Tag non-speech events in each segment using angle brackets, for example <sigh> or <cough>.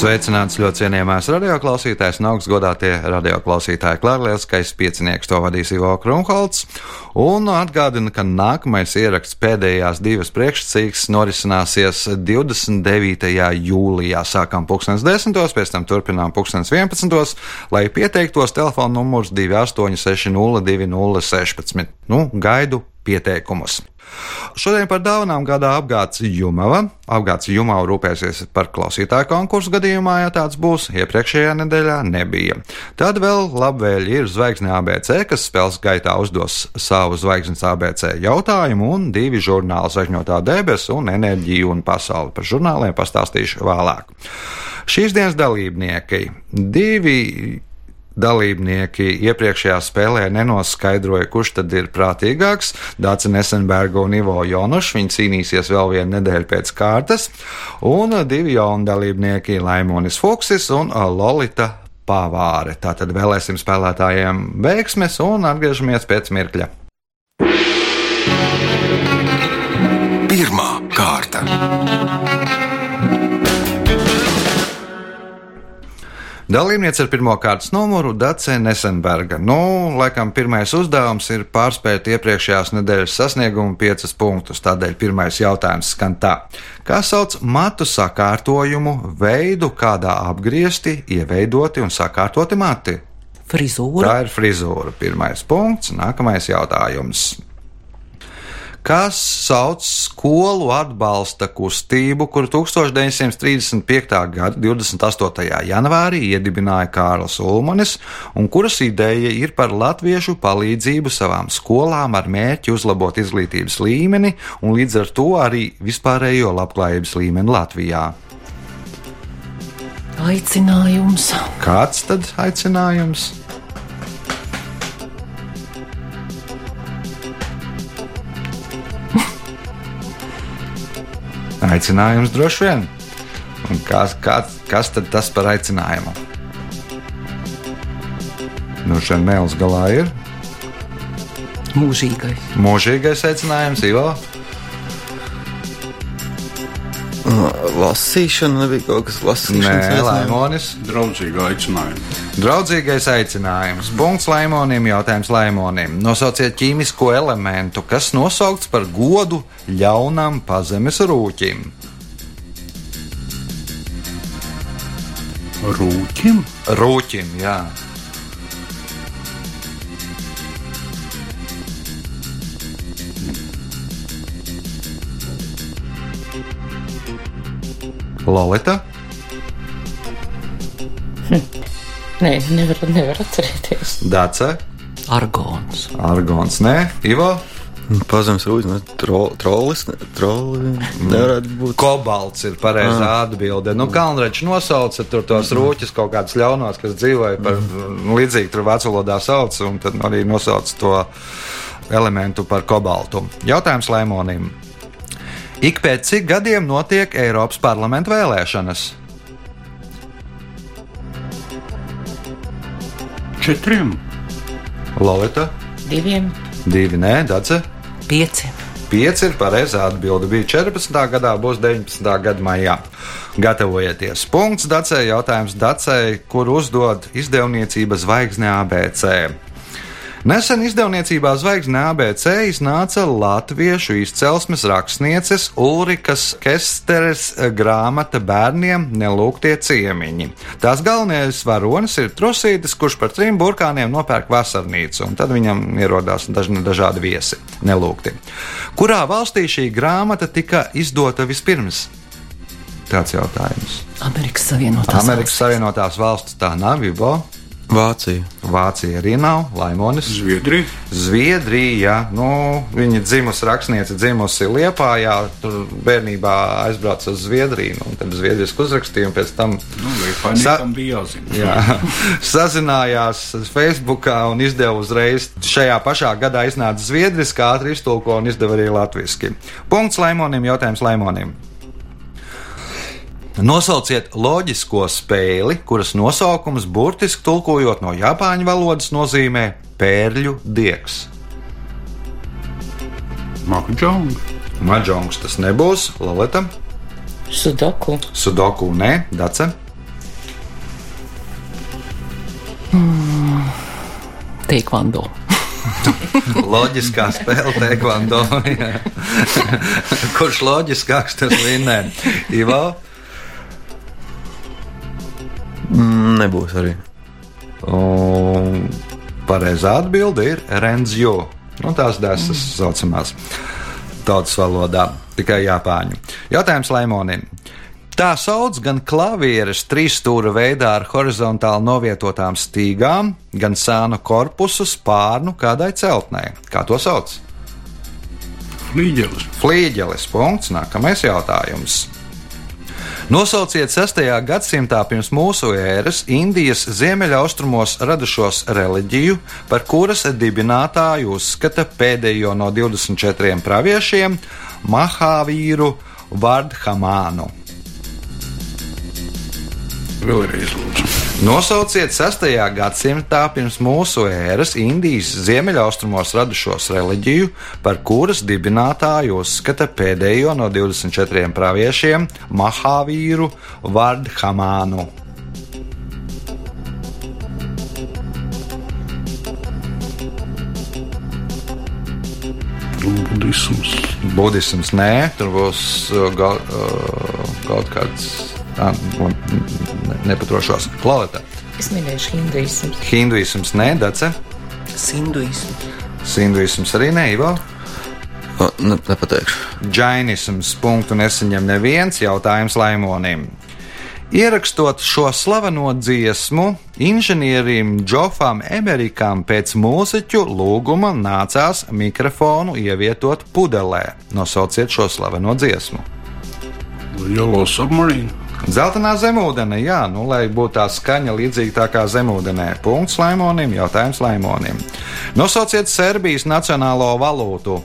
Sveicināts ļoti cienījamais radioklausītājs un augstgadātie radioklausītāji. Klārlielskais piecinieks to vadīs Ivo Krunholts. Un atgādina, ka nākamais ieraksts pēdējās divas priekšsacīgas norisināsies 29. jūlijā. Sākam 10. pēc tam turpinām 11. lai pieteiktos telefona numurs 28602016. Nu, gaidu pieteikumus. Šodien par dāvanām gādā apgāds Jumava. Apgāds Jumava rūpēsies par klausītāju konkursu gadījumā, ja tāds būs. Iepriekšējā nedēļā nebija. Tad vēl labvēļi ir zvaigzne ABC, kas spēles gaitā uzdos savu zvaigznes ABC jautājumu, un divi žurnāli zvaigžņotā debesu un enerģiju un pasauli. Par žurnāliem pastāstīšu vēlāk. Šīs dienas dalībnieki divi dalībnieki iepriekšējā spēlē nenoskaidroja, kurš tad ir prātīgāks. Dācis Nesenberga un Ivo Jonušs. Viņi cīnīsies vēl vienu nedēļu pēc kārtas. Un divi jauni dalībnieki - Laimonis Fuksis un Lolita Pavāre. Tātad vēlēsim spēlētājiem veiksmes un atgriežamies pēc mirkļa. Pirmā kārta. Dalībniece ar pirmā kārtas numuru Dace Nesenberga. Nu, laikam pirmais uzdevums ir pārspēt iepriekšējās nedēļas sasniegumu piecus punktus. Tādēļ pirmais jautājums skan tā. Kā sauc matu sakārtojumu veidu, kādā apgriezti, ieveidoti un sakārtoti mati? Frizūra. Tā ir frizūra. Pirmais punkts. Nākamais jautājums kas sauc skolu atbalsta kustību, kuru 1935. gada 28. janvārī iedibināja Kārls Ulmanis, un kuras ideja ir par latviešu palīdzību savām skolām ar mērķi uzlabot izglītības līmeni un līdz ar to arī vispārējo labklājības līmeni Latvijā. Aicinājums. Kāds tad aicinājums? Aicinājums droši vien. Un kas, kas, kas tad tas par aicinājumu? Nu, šeit mēls galā ir Mūžīgais. mūžīgais aicinājums, Ivo. Lasīšana nebija kaut kas Nē, lasīšanas. Laimonis. Draudzīgu aicinājumu. Draudzīgais aicinājums. Punkts Laimonim, jautājums Laimonim. Nosauciet ķīmisko elementu, kas nosaukts par godu ļaunam pazemes rūķim. Rūķim? Rūķim, jā. Lolita, Nē, nevar, nevar atcerēties. Dace, Argons. Argons, nē, Ivo, Pazemes rūjas, tro, trollis, ne- troli nevarētu būt. Kobalts ir pareizā atbilde. Nu, Kalnračs nosauca tur tos rūķus kaut kādus ļaunos, kas dzīvoja par nu, līdzīgi tur vācu valodā sauc, un tad arī nosauca to elementu par kobaltu. Jautājums Lēmonim. Ik pēc cik gadiem notiek Eiropas parlamenta vēlēšanas? Četriem. Lolita, Diviem. divi nē, Dace. Pieci. Pieci ir pareizā atbilde. Bija 14. gadā, būs 19. gada maijā. Gatavojieties. Punkts Dacei. Jautājums Dacei, kur uzdod izdevniecība zvaigzne ABC. Nesen izdevniecībā Zvaigzne ABC iznāca latviešu izcelsmes rakstnieces Ulrikas Kesteres grāmata bērniem Nelūgtie ciemiņi. Tās galvenais varonis ir Trusītis, kurš par trim burkāniem nopērk vasarnīcu, un tad viņam ierodās daži, dažādi viesi nelūgti. Kurā valstī šī grāmata tika izdota vispirms? Tāds jautājums. Amerikas Savienotās Amerikas Savienotās valstis tā nav, Ivo. Vācija. Vācija arī nav, Laimonis. Zviedrija. Zviedrija, nu, viņa dzimusi rakstniece, dzimusi Liepājā, tur bērnībā aizbrauca uz Zviedriju, nu, un tad zviedriski uzrakstīja, un pēc tam Nu, Liepājniekam bija jāzina. jā, <laughs> sazinājās Facebookā un izdeva uzreiz. Šajā pašā gadā iznāca zviedriski, ātri iztulko un izdeva arī latviešu. Punkts Laimonim, jautājums Laimonim. Nosauciet loģisko spēli, kuras nosaukums burtiski tulkojot no japāņu valodas nozīmē pērļu diegs. Mahjong. Maģongs tas nebūs, Laleta, Sudoku. Sudoku nē, Dace. Teikvando. <laughs> Loģiskā spēle, taekwondo. jā. <laughs> Kurš loģiskāks tas vinnē? Ivo, Mm, Nebūs arī. un pareizā atbilde ir Renzjo. Nu, tās desas saucamās tautas valodā, tikai Japāņu. Jautājums Laimonim. Tā sauc gan klavieres trīsstūra veidā ar horizontāli novietotām stīgām, gan sānu korpusu spārnu kādai celtnei. Kā to sauc? Flīģelis. Flīģelis. Punkts. Nākamais jautājums. Nosauciet 6. gadsimtā pirms mūsu ēras Indijas ziemeļaustrumos radušos reliģiju, par kuras dibinātāju uzskata pēdējo no 24 praviešiem - Mahāvīru Vardhamānu. Vēlreiz lūdzu. Nosauciet 6. gadsimtā pirms mūsu ēras Indijas ziemeļaustrumos radušos reliģiju, par kuras dibinātāju uzskata pēdējo no 24 praviešiem - Mahāvīru Vardhamānu. Budisms. Budisms nē, tur būs uh, gal, uh, kaut kāds. Tā, ne, nepatrošos. Klalita. Es minēšu hinduismu. Hinduisms nē, Dace. Sinduisms. Sinduisms arī nē, Ivo. Ne, nepateikšu. Džainisms punktu nesaņem neviens jautājums Laimonim. Ierakstot šo slaveno dziesmu, inženierim Džofam Emerikam pēc mūziķu lūguma nācās mikrofonu ievietot pudelē. Nosauciet šo slaveno dziesmu. Yellow Submarine. Zeltenā zemūdene, jā, nu, lai būtu tā skaņa līdzīga tā kā zemūdenē. Punkts Laimonim, jautājums Laimonim. Nosauciet Serbijas nacionālo valūtu.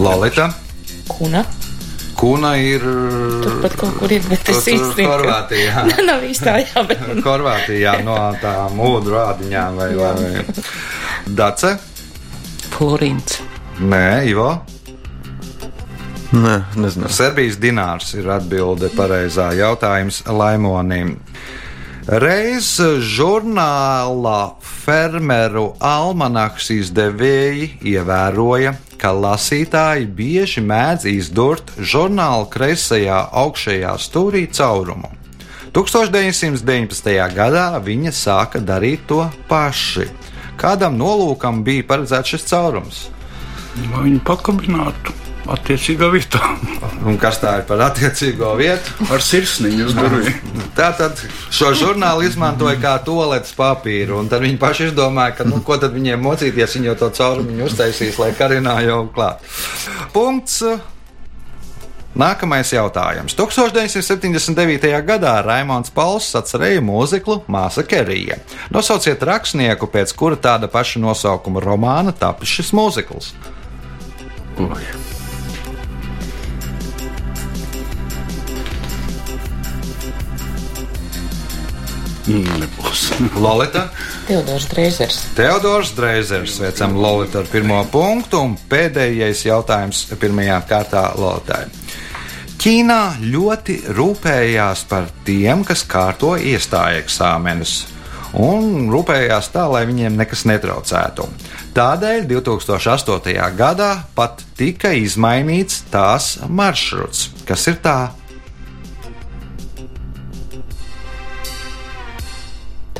Lolita. Kuna. Kuna ir. Turpat kaut kur ir, bet es īsti. Horvātijā. <laughs> Nav īstā, jā, bet. Horvātijā no tām ūdru rādiņām vai, vai, vai. Dace? Florīns. Nē, Ivo. Nē, nezinu. Serbijas dinārs ir atbilde pareizā jautājums Laimonim. Reiz žurnālā fermeru almanaks izdevēji ievēroja, ka lasītāji bieži mēdz izdurt žurnāla kreisajā augšējā stūrī caurumu. 1919. gadā viņa sāka darīt to paši. Kādam nolūkam bija paredzēts šis caurums? Lai viņi pakabinātu attiecīgā vietā. <laughs> Un kas tā ir par attiecīgo vietu? Ar sirsniņu uz durvīm. Tātad šo žurnālu izmantoja kā toaletes papīru, un tad viņi paši izdomāja, ka, nu, ko tad viņiem mocīties, viņi jau to caurumu uztaisīs, lai karinā jau klāt. Punkts. Nākamais jautājums. 1979. gadā Raimons Pauls atcerēja mūziklu Māsa Kerija. Nosauciet rakstnieku, pēc kura tāda paša nosaukuma romāna tapis šis mūzikls. Oi. Nebūs. Lolita. Teodors Dreizers. Teodors Dreizers, sveicam Lolitu ar pirmo punktu, un pēdējais jautājums pirmajā kārtā Lolitai. Ķīnā ļoti rūpējās par tiem, kas kārto iestāju eksāmenus, un rūpējās tā, lai viņiem nekas netraucētu. Tādēļ 2008. gadā pat tika izmainīts tās maršruts. Kas ir tā?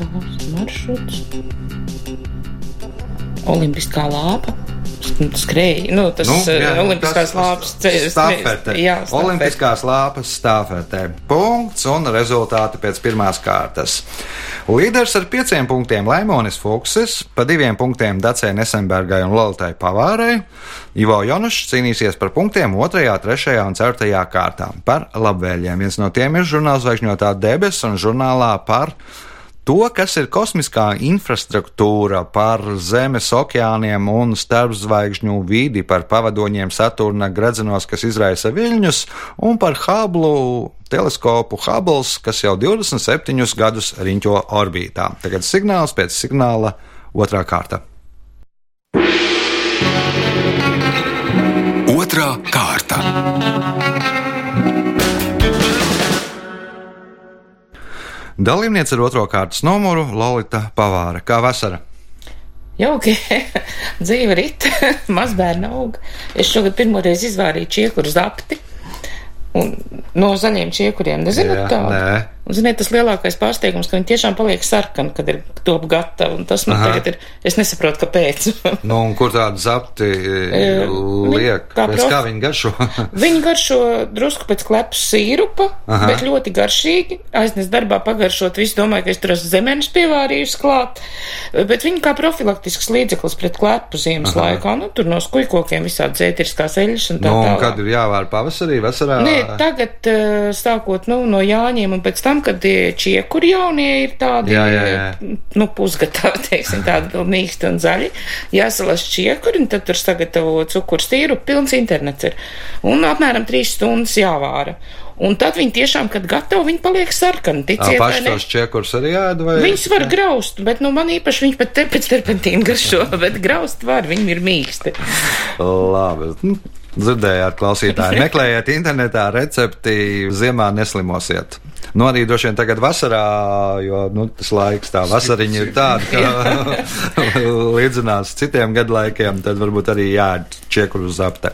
Tavs maršruts. Olimpiskā lāpa. Skrēja. Nu, tas Nu, nu, jā, olimpiskās tas- lāpas. Stafete. Jā, stafete. Olimpiskās lāpas stāfetē. Punkts un rezultāti pēc pirmās kārtas. Līderis ar pieciem punktiem Laimonis Fuksis, pa diviem punktiem Dacē Nesenbergai un Lolitai Pavārai. Ivo Jonušs cīnīsies par punktiem 2, 3 un 4 kārtā par labvēliem. Viens no tiem ir žurnāls zvaigžņotā debesis un žurnālā par To, kas ir kosmiskā infrastruktūra par Zemes okeāniem un starpzvaigžņu vidi, par pavadoņiem Saturna gredzenos, kas izraisa viļņus, un par Hubble teleskopu Hubble, kas jau 27 gadus riņķo orbītā. Tagad signāls pēc signāla otrā kārta. Otra kārta. Dalībniece ar otro kārtas numuru Lorita Pavāra. Kā vasara? Jauki, <laughs> dzīve rit, <laughs> mazbērna aug. Es šogad pirmoreiz izvārīju čiekuru zapti. Un no zaļiem čiekuriem, nezināt Jā, tādu? nē. Un, ziniet, tas lielākais pārsteigums, ka viņi tiešām paliek sarkani, kad ir top gatavi. Un tas man Aha. tagad ir, es nesaprotu, kāpēc. <laughs> Nu, un kur tādu zapti E, liek? kā Pēc prof- kā viņi garšo? <laughs> Viņi garšo drusku pēc klepus sīrupa, Aha. Bet ļoti garšīgi. Aiznes darbā pagaršot, visi domāju, ka es tur esmu zemenes pievārījusi klāt. Bet viņi kā profilaktisks līdzeklis pret klepu ziemas Aha. Laikā, nu tur no skujkokiem visādi zētiriskās eļas un tā Nu, un tālāk. kad ir jāvār pavasarī, vasarā? Nē, tagad eh, sākot nu, no Jāņiem un pēc tam, kad tie čiekuri jaunie ir tādi, Jā, jā, jā. nu, pusgatavi, <laughs> teiksim, tādi mīksti un zaļi, jāsalas čiekuri, un tad tur sagatavo cukuru stīru, pilns internets ir. Un apmēram trīs stundas jāvāra. Un tad viņi tiešām, kad gatavi, viņi paliek sarkani, ticiet vai paši tos čekurs arī ēd? Vai? Viņus var graust, bet nu, man īpaši viņi pat te pēc terpentīna garšo, <laughs> bet graust var, viņi ir mīksti. Labi. Dzirdējāt, klausītāji, <laughs> meklējiet internetā recepti, ziemā neslimosiet. Nu, arī droši vien tagad vasarā, jo nu, tas laiks, tā vasariņa ir tāda, ka <laughs> līdzinās citiem gadlaikiem, tad varbūt arī jāēd čiekuru uz apte.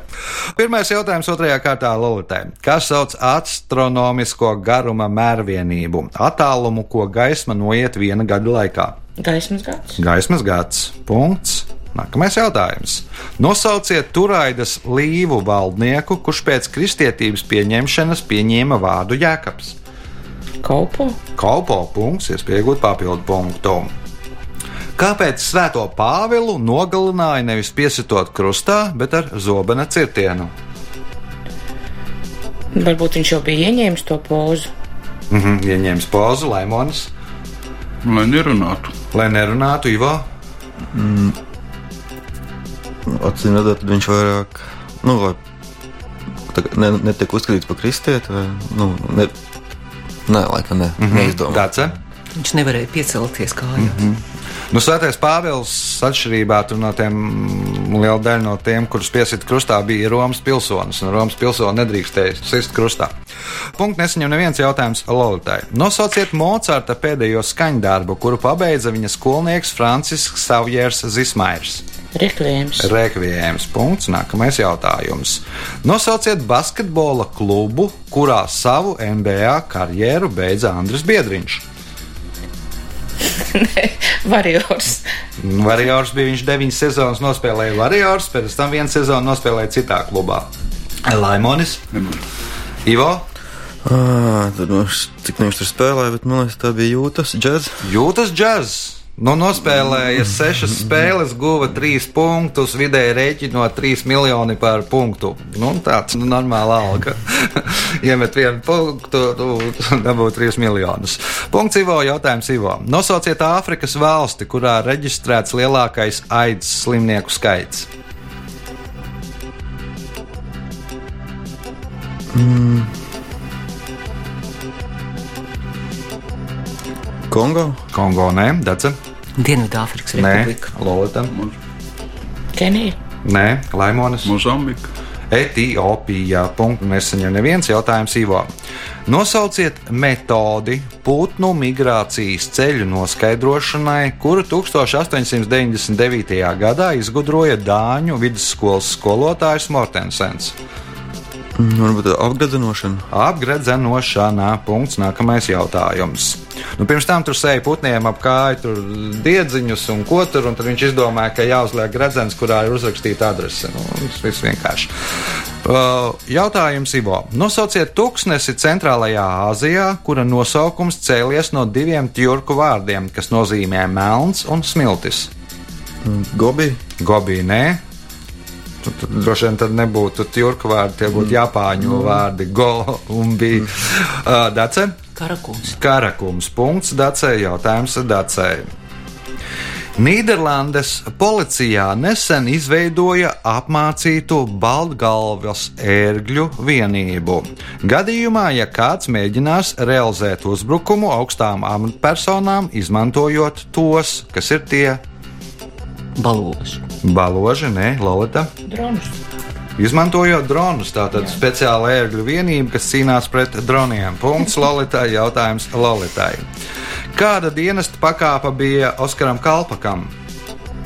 Pirmais jautājums otrajā kārtā Lolitai. Kas sauc astronomisko garuma mērvienību? Attālumu, ko gaisma noiet viena gada laikā. Gaismas gads. Gaismas gads. Punkts. Nākamais jautājums. Nosauciet Turaidas līvu valdnieku, kurš pēc kristietības pieņemšanas pieņēma vārdu Jēkabs. Kaupo. Kalpo punkts, iespēja iegūt papildu punktu. Kāpēc Svēto Pāvilu nogalināja nevis piesitot krustā, bet ar zobena cirtienu? Varbūt viņš jau bija ieņēmis to pozu. Mhm, ieņēmis pozu, Laimonis, Lai nerunātu. lai nerunātu Ivo. Acīm redzot, viņš vairāk, nu, vai ne, netiek uzskatīts par kristieti, vai, nu, ne, nē, laikam ne, mm -hmm. neizdomā. Dace. Viņš nevarēja piecelties kājās. Nu, Svētais Pāvils, atšķirībā tur no tiem liela daļa no tiem, kurus piesita krustā, bija Romas pilsonis. Un Romas pilsoni nedrīkstēja sist krustā. Punkts nesaņem neviens jautājums Lolitai. Nosauciet Mocarta pēdējo skaņdarbu, kuru pabeidza viņa skolnieks Francisks Savjērs Zismairs. Rekvējums. Rekvijējums. Punkts. Nākamais jautājums. Nosauciet basketbola klubu, kurā savu NBA karjeru beidza Andris Biedriņš. <laughs> Variors. Variors bija viņš deviņas sezonas nospēlēja Variors, pēc tam vienu sezonu nospēlēja citā klubā. Laimonis, Ivo, Ah, tad, nu, cik viņš tur spēlēja, bet man liekas, tā bija jūtas džēzus. jūtas džēzs. Nu, nospēlēja sešas spēles, guva trīs punktus, vidēji rēķinot trīs miljoni par punktu. Nu, tāds nu, normāls alga. <laughs> Iemet vienu punktu, nu, dabūt trīs miljonus. Punkts Ivo, jautājums Ivo. Nosauciet Āfrikas valsti, kurā reģistrēts lielākais aids slimnieku skaits. Kongo? Kongo, nē, Dace, Dienvidāfrikas nē, Republika. Lolita, Kenija. nē, Laimonis. Mozambika. Etiopijā. Punktu nesaņem neviens jautājums Ivo. Nosauciet metodi putnu migrācijas ceļu noskaidrošanai, kuru 1899. gadā izgudroja Dāņu vidusskolas skolotājs Mortensens. Mm, Varbūt apgradzenošana. Apgredzenošanā. Punkts. Nākamais jautājums. Nu, pirms tam tur sēja putniem ap kāju, tur diedziņus un ko tur, un tad viņš izdomāja, ka jāuzliek gredzens, kurā ir uzrakstīta adrese. Nu, tas viss vienkārši. Uh, jautājums Ivo. Nosauciet tūkstnesi centrālajā Āzijā, kura nosaukums cēlies no diviem tjurku vārdiem, kas nozīmē melns un smiltis. Mm, Gobi? Gobī nē, Tad, droši vien tad nebūtu turku vārdi, tie būtu japāņu vārdi - go un bija. Uh, Dace? Karakums. Karakums. Punkts Dacei. Jautājums Dacei. Nīderlandes policijā nesen izveidoja apmācītu Baltgalvas ērgļu vienību. Gadījumā, ja kāds mēģinās realizēt uzbrukumu augstām amatpersonām, izmantojot tos, kas ir tie Balūži. baloži, ne, Lolita. Dronus. Izmantojot dronus, tātad speciāla ērgļu vienība, kas cīnās pret droniem. Punkts Lolitai, jautājums Lolitai. Kāda dienesta pakāpe bija Oskaram Kalpakam?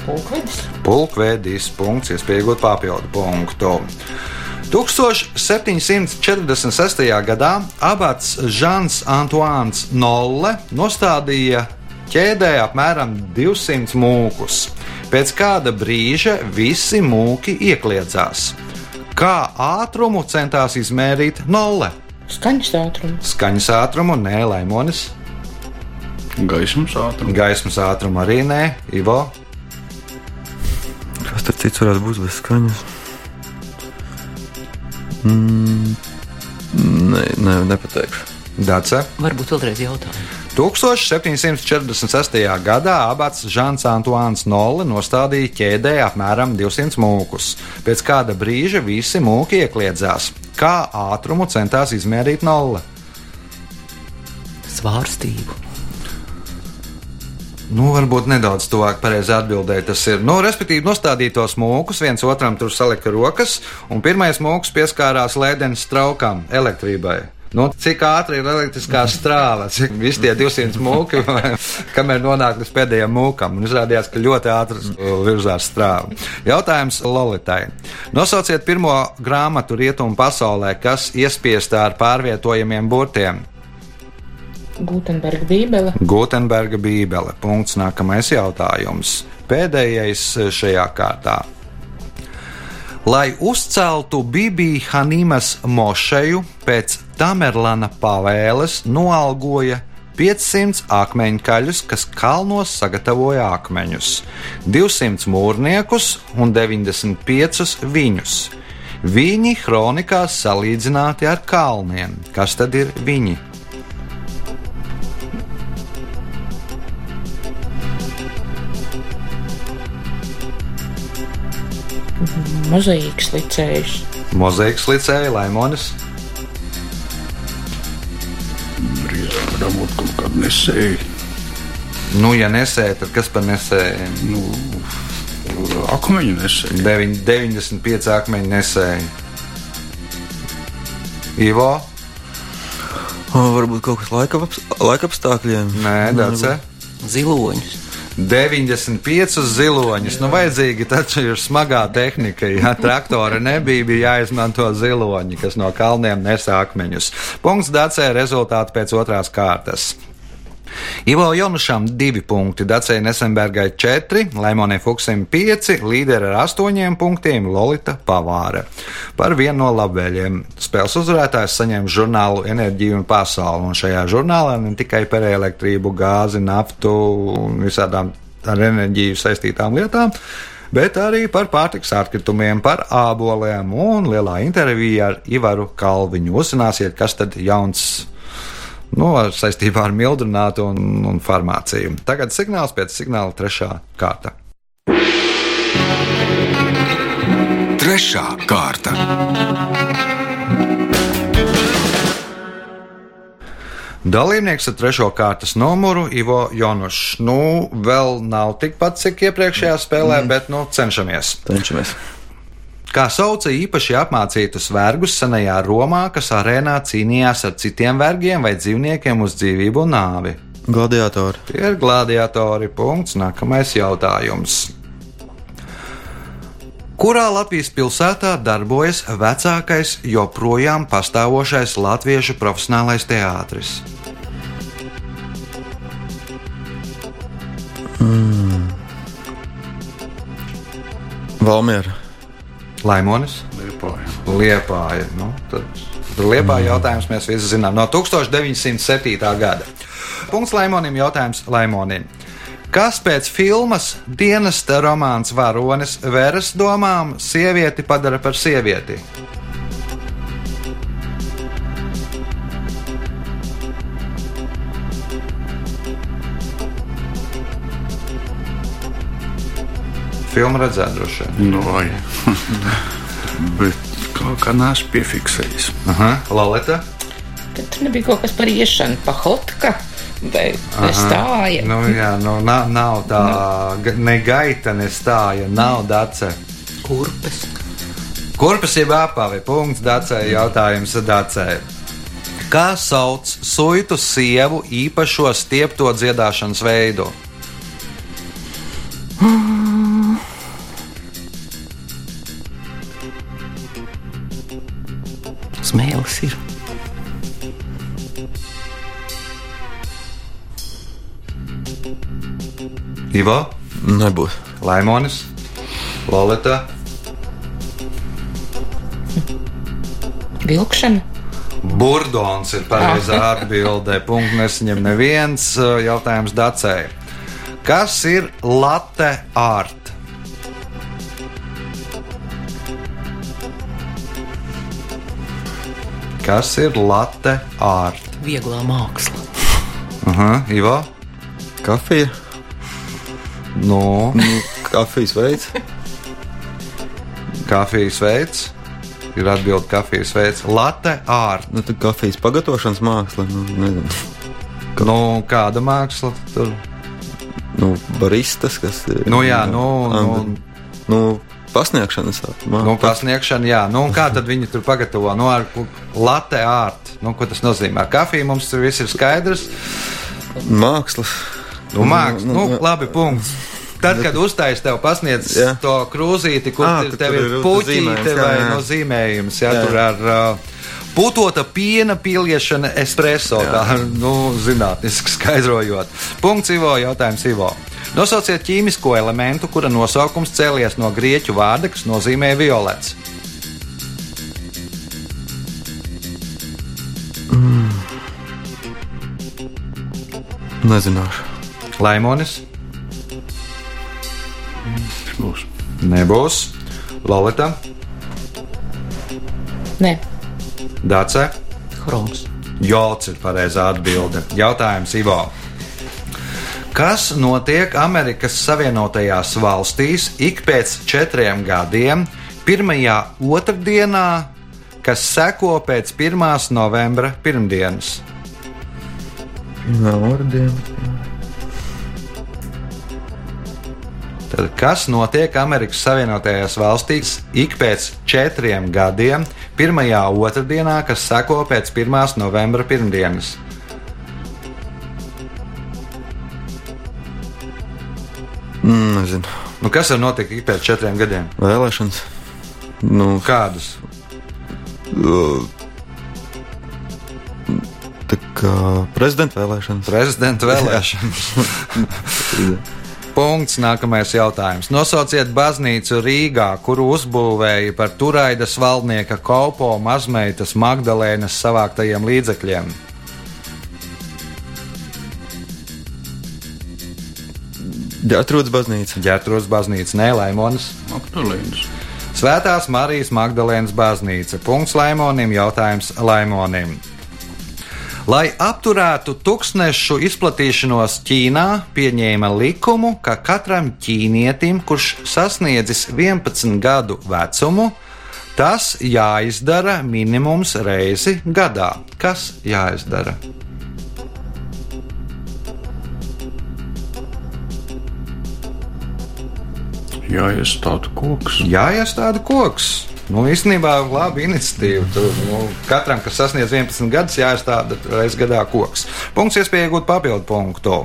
Pulkvedis. Pulkvedis punkts, iespēja iegūt papildu punktu. 1746. gadā abats Žants Antoāns Nolle nostādīja ķēdē apmēram 200 mūkus. Pēc kāda brīža visi mūki iekļiedzās. Kā ātrumu centās izmērīt Nolle? Skaņas ātrums. Skaņas ātrumu, nē, laimonis, Gaismas ātrums. gaismas ātrumu arī nē, Ivo. Kas tur cits varētu būt bez skaņas? Mm, nē, nē, nepateikšu. Dace. Varbūt vēlreiz jautājumu. 1746. gadā abats Žants Antoāns Nolle nostādīja ķēdē apmēram 200 mūkus. Pēc kāda brīža visi mūki iekļiedzās. Kā ātrumu centās izmērīt Nolle? Svārstību. Nu, varbūt nedaudz tuvāk pareizi atbildēji. Tas ir, nu, respektīvi, nostādīt tos mūkus, viens otram tur salika rokas, un pirmais mūks pieskārās lēdenes traukām, elektrībai. Nu, cik ātri ir elektriskā strāva, cik visi tie 200 mūki, <laughs> kamēr nonāk līdz pēdējiem mūkam. Un izrādījās, ka ļoti ātri virzās strāva. Jautājums Lolitai. Nosauciet pirmo grāmatu rietumu pasaulē, kas iespiesta ar pārvietojamiem burtiem. Gutenberga bībele. Gutenberga Bībele. Punkts. Nākamais jautājums. Pēdējais šajā kārtā. Lai uzceltu Bībī Hanimas mošeju pēc Tamerlana pavēles, noalgoja 500 akmeņkaļus, kas kalnos sagatavoja akmeņus, 200 mūrniekus un 95 viņus. Viņi kronikās salīdzināti ar kalniem. Kas tad ir viņi? Mozaīks licējs. Mozaikas licēja, Laimonis. Drīzāk varbūt kaut kāda nesēja. Nu, ja nesēja, tad kas par nesēju? Nu, akmeņu nesēja. Deviņ- 95 akmeņi nesēja. Ivo, O, varbūt kaut kas laika, aps- laika apstākļiem. nē, Dace. Ziloņus. 95 ziloņus. Nu, vajadzīgi taču ir smagā tehnika. Ja traktora nebija, bija jāizmanto ziloņi, kas no kalniem nes akmeņus. Punkts Dacē rezultāti pēc otrās kārtas. Ivo Jonušam divi punkti, Dacei Nesenbergai četri, Laimonai Fuksim pieci, līderi ar astoņiem punktiem Lolita Pavāre. Par vienu no labvēļiem spēles uzvarētājs saņem žurnālu Enerģiju un pasauli, un šajā žurnālā ne tikai par elektrību, gāzi, naftu un visādām ar enerģiju saistītām lietām, bet arī par pārtiks atkritumiem, par āboliem un lielā intervijā ar Ivaru Kalviņu. Uzzināsiet, kas tad jauns nu, saistībā ar mildrinātu un, un farmāciju. Tagad signāls pēc signāla trešā kārta. Trešā kārta. Dalībnieks ar trešo kārtas numuru Ivo Jonušs. Nu, vēl nav tikpat, cik iepriekšējā spēlē, mm. bet nu, cenšamies. Cenšamies. Kā sauca īpaši apmācītus vergus senajā Romā, kas arēnā cīnījās ar citiem vergiem vai dzīvniekiem uz dzīvību un nāvi. Gladiatori. Tie ir gladiatori. Punkts. Nākamais jautājums. Kurā Latvijas pilsētā darbojas vecākais joprojām pastāvošais latviešu profesionālais teātris? Valmiera. Laimonis, Liepāja. Liepāja. Nu, tad, tad Liepāja jautājums mēs visi zinām no 1907. gada. Punkts Laimonim, jautājums Laimonim. Kas pēc filmas dienesta romāns Varonis veras domām sievieti padara par sievieti? Filmu redzēt, droši vien. Nu, vai. <laughs> Bet kaut kā neesmu piefiksējis. Aha, Laleta. Tad nebija kaut kas par iešanu, pahotka vai, vai stāja. Nu, jā, nu, nav, nav tā ga- ne gaita, ne stāja, nav dace. Kurpes. Kurpes jeb apavi? Punkts dacē, jautājums dacē. Kā sauc suitu sievu īpašo stiepto dziedāšanas veidu? <sighs> <laughs> Smēlis ir. Ivo, Nebūs. Laimonis, Lolita, Vilkšana. Burdons ir pareizā atbildē. Punkts nesaņem neviens jautājums dacē. Kas ir latte art? Kas ir latte art? Vieglā māksla. Aha, Ivo, Kafija. no Nu, kafijas veids. kafijas veids. Ir atbilde kafijas veids. Latte art. Nu, tad kafijas pagatavošanas māksla. Nu, nezinu. Nu, kāda māksla tur? Nu, baristas, kas ir. Nu, jā, nu, Am- nu, nu pasniegšanas māksla. Nu, pasniegšana, jā. Nu, kā tad viņi tur pagatavo? Nu, ar latte art. Nu, ko tas nozīmē? Ar kafiju mums tur viss ir skaidrs. Mākslas. Nu, mākslinieks, Nu, nu, nu, labi, punkts. Tad, kad uztaisīs tev pasniedz Jā. to krūzīti, kur kur tev ir puķīte jā, vai jā. no zīmējums, jā, Jā. tur ar uh, putota piena pieliešana espreso, tā <laughs> nu, zinātniski skaidrojot. Punkts Ivo, jautājums Ivo. Nosauciet ķīmisko elementu, kura nosaukums cēlies no grieķu vārda, kas nozīmē violets. Nezināšu. Laimonis Būs. nebūs. Lolita, Nē, Dāce. Chroms. Jots ir pareizā atbilde. Jautājums Ivo. Kas notiek Amerikas Savienotajās valstīs ik pēc četriem gadiem, pirmajā otrdienā, kas seko pēc 1. novembra pirmdienas? Pirmā ordiena. Tad, kas notiek Amerikas Savienotajās valstīs ik pēc četriem gadiem, pirmajā otrdienā, kas seko pēc 1. novembra pirmdienas? Mm, nezinu. Nu, kas var notikt ik pēc četriem gadiem? Vēlēšanas. Nu, Kādus? uh, tā kā prezidenta vēlēšanas. Prezidenta vēlēšanas. <laughs> Punkts. Nākamais jautājums. Nosauciet baznīcu Rīgā, kuru uzbūvēja par Turaidas valdnieka Kaupo mazmeitas Magdalēnas savāktajiem līdzekļiem. Atrodas baznīca. Ģērbtuves baznīca, Nē, Laimonis. Magdalēnas. Svētās Marijas Magdalēnas baznīca. Punkts Laimonim, jautājums Laimonim. Lai apturētu tūkstnešu izplatīšanos Ķīnā, pieņēma likumu, ka katram ķīnietim, kurš sasniedzis 11 gadu vecumu, tas jāizdara minimums reizi gadā. Kas jāizdara? Jāiestāda koks. Jāiestāda koks. Nu, īstenībā labi iniciatīva. Tu, nu, katram, kas sasniedz 11 gadus, jāiestāda reizes gadā koks. Punkts, iespēja iegūt papildu punktu.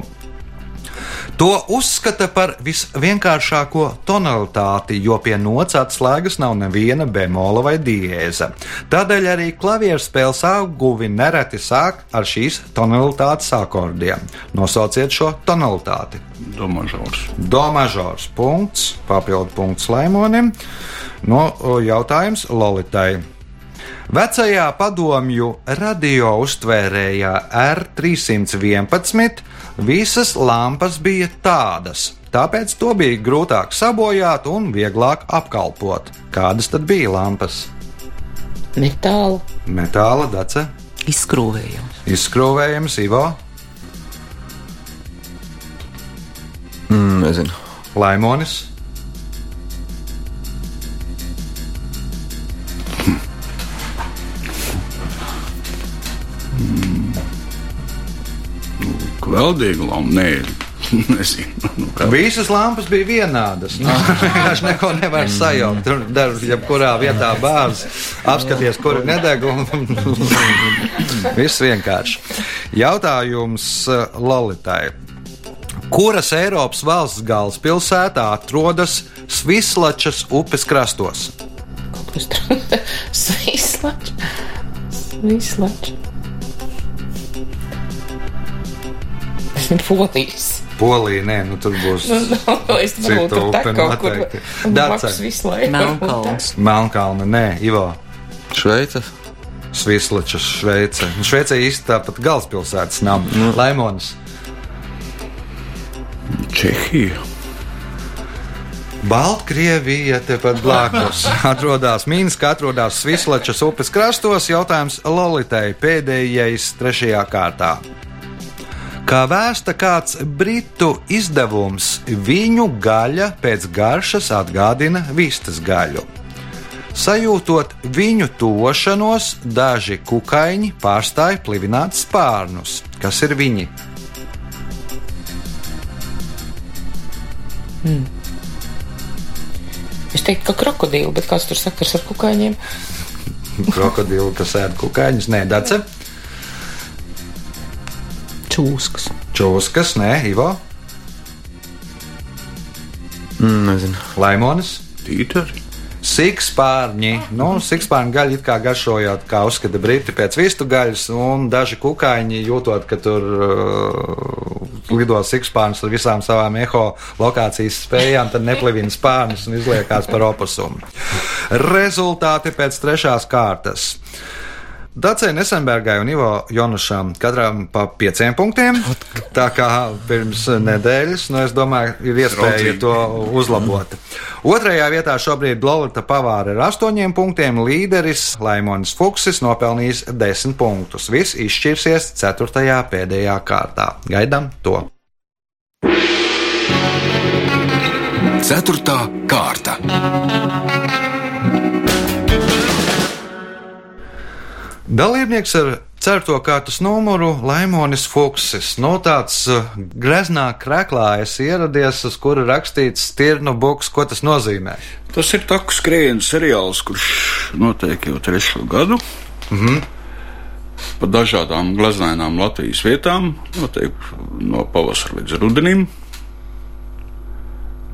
To uzskata par visvienkāršāko tonalitāti, jo pie nots atslēgas nav neviena bemola vai diēza. Tādēļ arī klavierspēles apguvi nereti sāk ar šīs tonalitātes akordiem. Nosauciet šo tonalitāti. Domažors. Do mažors punkts, papildu punkts Laimonim. No o, jautājums Lolitai. Vecajā padomju radio uztvērējā R311 visas lampas bija tādas, tāpēc to bija grūtāk sabojāt un vieglāk apkalpot. Kādas tad bija lampas? Metāla. Metāla dace, Izskrūvējams. izskrūvējams, Ivo, Mm, nezinu. Laimonis. Kveldīga lama, nē, <laughs> nezinu. Nu. Visas lampas bija vienādas. Nu, <laughs> Vienkārši neko nevar sajaukt. Tur dar, jebkurā vietā bāzes, apskaties, kur ir nedeguna. <laughs> Viss vienkārši. Jautājums eh, Lalitai. Kuras Eiropas valsts galvaspilsētā atrodas Svislačas upes krastos? Kaut kas ir polijas. Polija, nē, nu tur būs Nu, nav, <laughs> es Cita būtu tā kaut kur Dace. visu laiku. Melnkalns. <laughs> Melnkalna, nē, Ivo. Šveice. Svislačas, Šveice. Nu, Šveicē īsti tāpat galvaspilsētas nav. Nu. Laimons. Čehija. Baltkrievija tepat blakus <laughs> atrodas Minska, atrodas Svislačas upes krastos. Jautājums Lolitai pēdējais, trešajā kārtā. Kā vēsta kāds britu izdevums, viņu gaļa pēc garšas atgādina vistas gaļu. Sajūtot viņu tošanos, daži kukaiņi pārstāja plivināt spārnus. Kas ir viņi? Es teiktu, ka krokodīli, bet kāds tur sakars ar kukaiņiem? Krokodili, kas ēd kukaiņus, nē, dace. Čūskas. Čūskas, nē, Ivo, Mm, nezinu. Laimonis. Tītari. Sikspārņi. Nu, sikspārņu gaļa it kā garšojot, kā uzskata briti pēc vistu gaļas, un daži kukaiņi jūtot, ka tur uh, lido sikspārņus ar visām savām eho lokācijas spējām, tad neplivina spārnus un izliekās par oposumu. Rezultāti pēc trešās kārtas. Dacei Nesenbergai un Ivo Jonušam katram pa pieciem punktiem. Tā kā pirms nedēļas, nu es domāju, ir iespēja to uzlabot. Otrajā vietā šobrīd Lorita Pavāra ar astoņiem punktiem, līderis Laimons Fuksis nopelnījis desmit punktus. Viss izšķirsies ceturtajā pēdējā kārtā. Gaidām to! Ceturtā kārta. Dalībnieks ar certo kārtas numuru Laimonis Fuksis. No tāds uh, greznā krēklā es ieradies, uz kura rakstīts Stirnu buks, ko tas nozīmē. Tas ir taku skrējiens seriāls, kurš notiek jau trešo gadu. Mm -hmm. Pa dažādām glaznainām Latvijas vietām, notiek no pavasara līdz rudenim.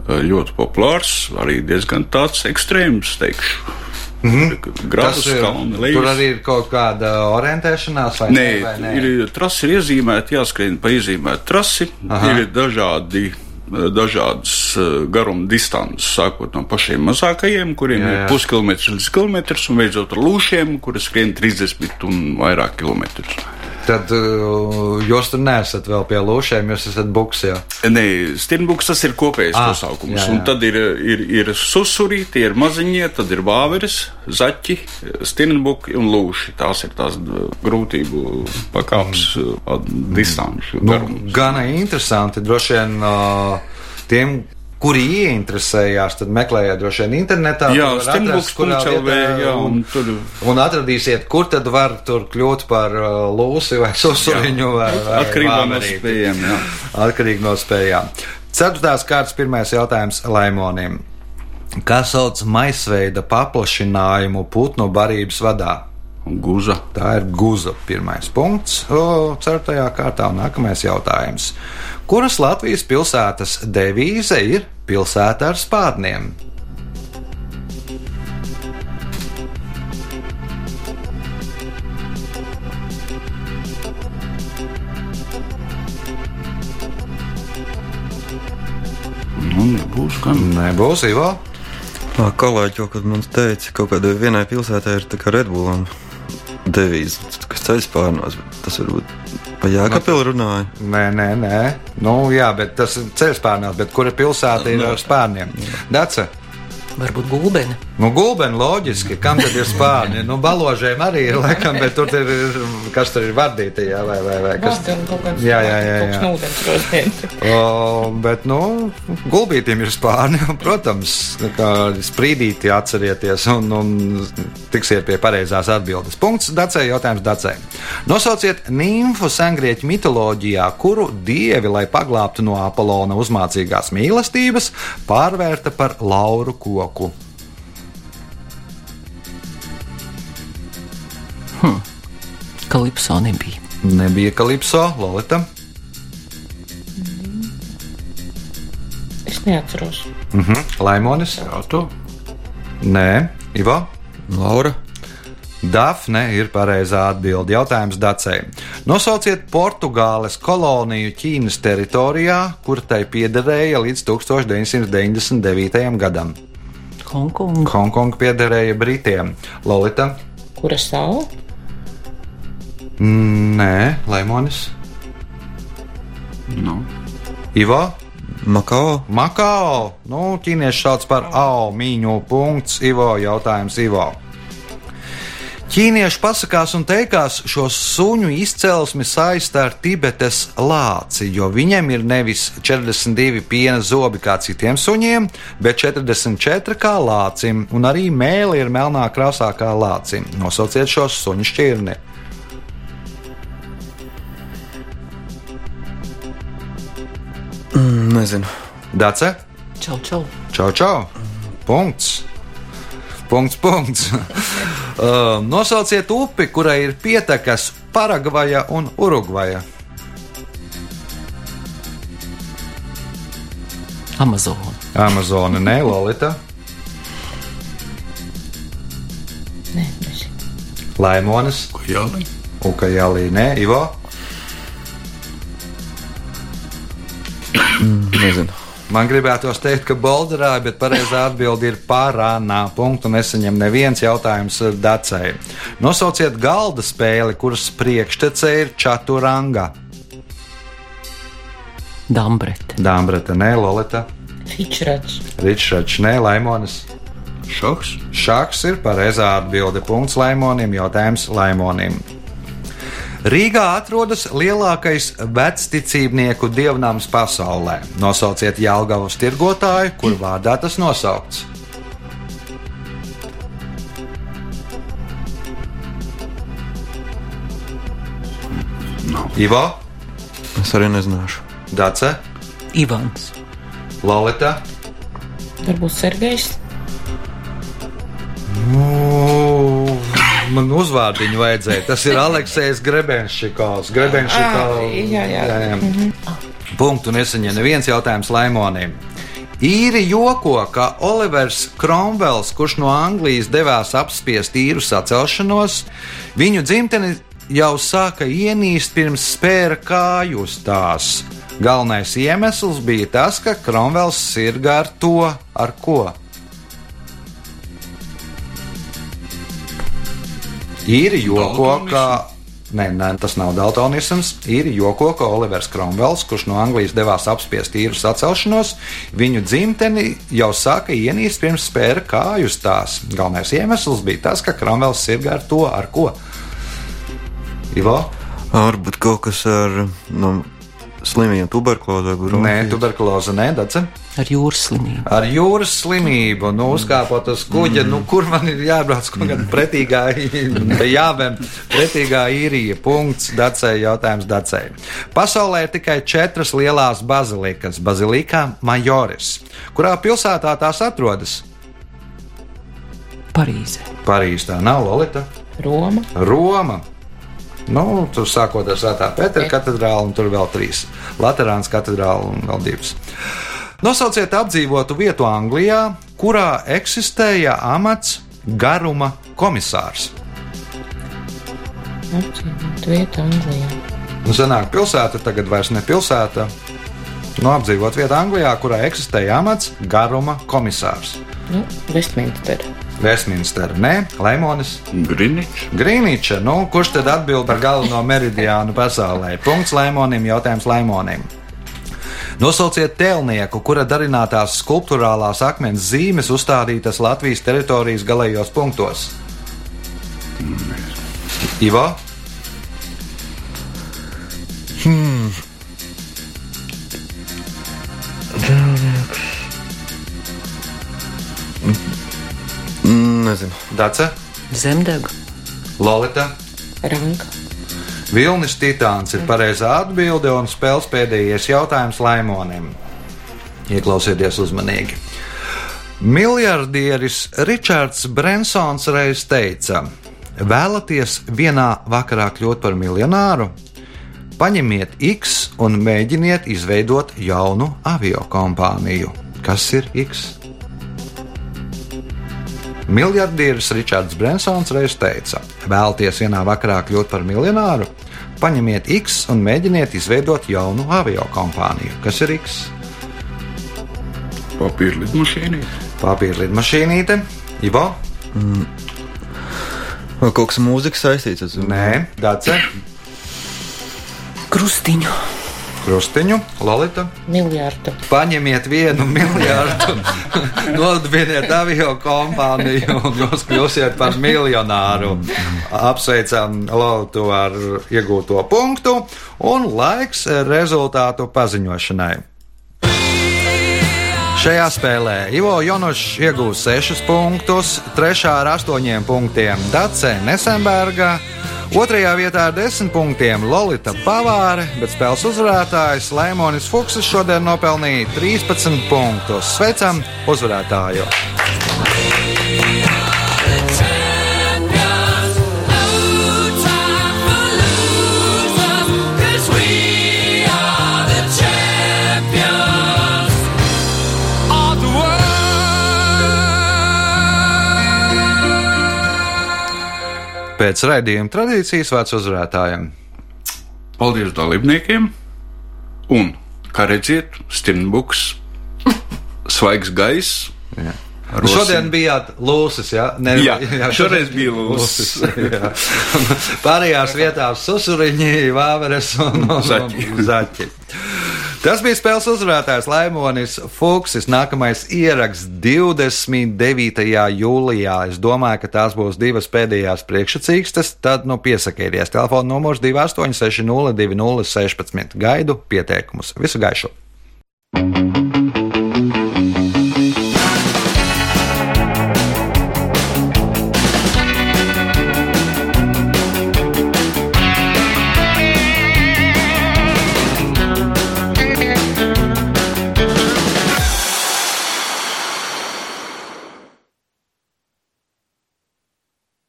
Ļoti populārs, arī diezgan tāds ekstrēms, teikšu. Mm -hmm. Grāmatas ir, kalna tur lejas. arī ir kaut kāda orientēšanās, vai Nē, vai nē? ir trasi ir iezīmēti, jāskrien pa iezīmētu trasi. Aha. Ir dažādi. Dažādas eh, garuma distances, sākot no pašiem mazākajiem, kuriem Jā, jā, ir puskilometrs līdz kilometrs, un beidzot ar lūšiem, kuras skrien 30 un vairāk kilometrus. Tad uh, jūs tur neesat vēl pie lūšiem, jūs esat buks jau. Nē, Stirnbuks tas ir kopējs Ah, nosaukums. jā, jā. Un tad ir, ir, ir susuri, tie ir maziņie, tad ir vāveres, zaķi, stirnbuki un lūši. Tās ir tās grūtību pakāpes, mm. distanču Nu, gana interesanti. Droši vien uh, tiem, kuri ieinteresējās, tad meklējiet droši vien internetā. Jā, stimbuks.lv, jā, un, un tur un atradīsiet, kur tad var tur kļūt par uh, lūsi vai <laughs> susuriņu. Vai, vai atkarībā no spējām. jā. Atkarīgi no spējām. Ceturtās kārtas pirmais jautājums Laimonim. Kā sauc maisveida paplašinājumu putnu barības vadā? Guza. Tā ir guza pirmais punkts. O, ceturtajā kārtā un nākamais jautājums. Kuras Latvijas pilsētas devīze ir pilsēta ar spādniem? Nu, nebūs gan. Nebūs Ivo. Kolēģi kaut kad man teica, ka kaut kādai vienai pilsētai ir tā kā Redbullam devīze, kas ceļš pārnos. Tas varbūt pa Jākapilu runāja. Nē, nē, nē. Nu, jā, bet tas ir ceļš pārnās, bet kura pilsēta ir ar spārniem? Dace. Varbūt gulbene. Nu, gulbeni loģiski, kam tad ir spārni? Nu, baložiem arī ir, laikam, bet tur ir, kas tur ir vardīti, jā, vai, vai, vai kas. Kaut kāds Jā, jā, jā, jā. ūdens rozdiens. O, bet, nu, gulbītiem ir spārni, un, protams, kā sprīdīti atcerieties, un, un tiksiet pie pareizās atbildes. Punkts Dacei, jautājums Dacei. Nosauciet nimfu sengrieķu mitoloģijā, kuru dievi, lai paglābtu no Apolona uzmācīgās mīlestības, pārvērta par lauru koku. Kalipso nebija. Nebija kalipso, Lolita. Es neatceros. Mhm. Laimonis. Jā, to. Nē, Ivo. Laura. Dafne ir pareizā atbilde. Jautājums Dacei. Nosauciet Portugāles koloniju Ķīnas teritorijā, kur tai piederēja līdz 1999. gadam. Hongkonga. Hongkonga piederēja Britiem. Lolita. Kura savu? Nē, Laimonis. Nu, Ivo. Makao. Makao. Nu, ķīnieši sauc par AO mīņu. Punkts. Ivo. Jautājums Ivo. Ķīnieši pasakās un teikās šo suņu izcelsmi saistā ar Tibetes lāci, jo viņiem ir nevis 42 piena zobi kā citiem suņiem, bet 44 kā lācim, un arī mēlī ir melnā krāsā kā lācim. Nosauciet šo suņu šķirni. Mm, Nezinu. Dace? Čau, čau. Čau, čau! Punkts! Punkts, punkts. <laughs> Uh, Nosauciet upi, kurai ir pietekas Paragvaja un Urugvaja. Amazona. Amazona, ne Lolita, Nē. Laimonas, jālai? Ukajālī, ne Ivo. Nezinu. Man gribētos teikt, ka Bolderā, bet pareizā atbilde ir pārānā. Punktu nesaņem neviens jautājums Dacei. Nosauciet galda spēli, kuras priekštece ir Čaturanga. Dambrete. Dāmbreta, ne Lolita, Fičrats. Ričračs, ne Laimonas. Šoks. Šāks ir pareizā atbilde. Punkts Laimonim, jautājums Laimonim. Rīgā atrodas lielākais vecticībnieku dievnams pasaulē. Nosauciet Jālgavas tirgotāju, kur vārdā tas nosaukts. Nav. Ivo, Es arī nezināšu. Dace, Ivans. Lolita. Varbūt Sergejs. Nu, Man uzvārdiņu vajadzēja. Tas ir Aleksis Grebenšķikovs. Grebenšķikovs. Ā, jā, jā. jā, jā. Punktu nesaņem neviens jautājums Laimonim. Īri joko, ka Olivers Kromvels, kurš no Anglijas devās apspiest īru sacelšanos, viņu dzimteni jau sāka ienīst pirms spēra kāju uz tās. Galvenais iemesls bija tas, ka Kromvels sirgā ar to, ar ko. Ir joko, ka. Nē, nē, tas nav daltonisms. Ir joko, ka Olivers Kromvels, kurš no Anglijas devās apspiest īru sacelšanos, viņu dzimteni jau sāka ienīst pirms spēra kāju uz tās. Galvenais iemesls bija tas, ka Kromvels sirgā ar to, ar ko. Ivo? Varbūt kaut kas ar nu, slimību, tuberkulozi vai Nē, tuberkuloze, nē, dace. Ar jūras slimību. Ar jūras slimību, nu, uzkāpot uz kuģa, mm. nu, kur man ir jābrauc kaut kādā pretīgā, <laughs> jāvem pretīgā īrija. Punkts, dacēji, jautājums dacēji. Pasaulē ir tikai četras lielās bazilikas - Bazilika Majoris. Kurā pilsētā tās atrodas? Parīzē. Parīzē, tā nav Lolita. Roma. Roma. Nu, tur sākot ar Svētā Pētera katedrāli, un tur vēl trīs - Latvijas katedrāli un vēl divas. Nosauciet apdzīvotu vietu Anglijā, kurā eksistēja amats garuma komisārs. Apdzīvot vietu Anglijā. Nu, senāk pilsēta, tagad vairs ne pilsēta. Nu, apdzīvot vietu Anglijā, kurā eksistēja amats garuma komisārs. Nu, Westminster. Westminster, nē, Leimonis. Griničs. Grīniča, nu, kurš tad atbild par galveno meridiānu pasaulē? Punkts Leimonim, jautājums Leimonim. Nosauciet tēlnieku, kura darinātās skulptūrālās akmens zīmes uzstādītas Latvijas teritorijas galējos punktos. Ivo, Mm, Nezinu. Dace, Zemdega. Lolita. Ranka. Vilnis Titāns ir pareizā atbilde un spēles pēdējais jautājums Laimonim. Ieklausieties uzmanīgi. Miljardieris Ričards Brensons reiz teica: Vēlaties vienā vakarā kļūt par miljonāru? Paņemiet X un mēģiniet izveidot jaunu avio kompāniju. Kas ir X? Miljardieris Ričards Brensons reiz teica: Vēlaties vienā vakarā kļūt par miljonāru? Paņemiet X un mēģiniet izveidot jaunu avio kompāniju. Kas ir X? Papīra lidmašīnī. Papīra lidmašīnīte, Ivo, Vai kaut kas mūzikas saistīts ar to? Nē, Dace, Krustiņu. Krustiņu, Lolita. Miljardu. Paņemiet vienu miljardu, <laughs> nodibiniet avio kompāniju un jūs kļūsiet par miljonāru. Apsveicam Lolitu ar iegūto punktu un laiks rezultātu paziņošanai. Šajā spēlē Ivo Jonošs iegūs 6 punktus, 3 ar 8 punktiem Dace Nesenberga, 2 vietā ar 10 punktiem Lolita Pavāre, bet spēles uzvarētājs Leimonis Fuksis šodien nopelnīja 13 punktus. Sveicam uzvarētāju! Pēc raidījuma tradīcijas vārds uzvarētājiem. Paldies dalībniekiem! Un, kā redziet, Stirnbuks, svaigs gaiss. Nu, Šodien bijāt lūsis, jā? Ne, Jā, šoreiz bija lūsis. jā. Pārējās vietās susuriņi, vāveres un, un, Zaķi. un zaķi. Tas bija spēles uzvarētājs Laimonis Fuksis. Nākamais ieraksts 29. jūlijā. Es domāju, ka tās būs divas pēdējās priekšsacīkstes. Tad nu piesakieties. Telefona numurs 2860 2016. Gaidu pieteikumus. Visu gaišu! thank you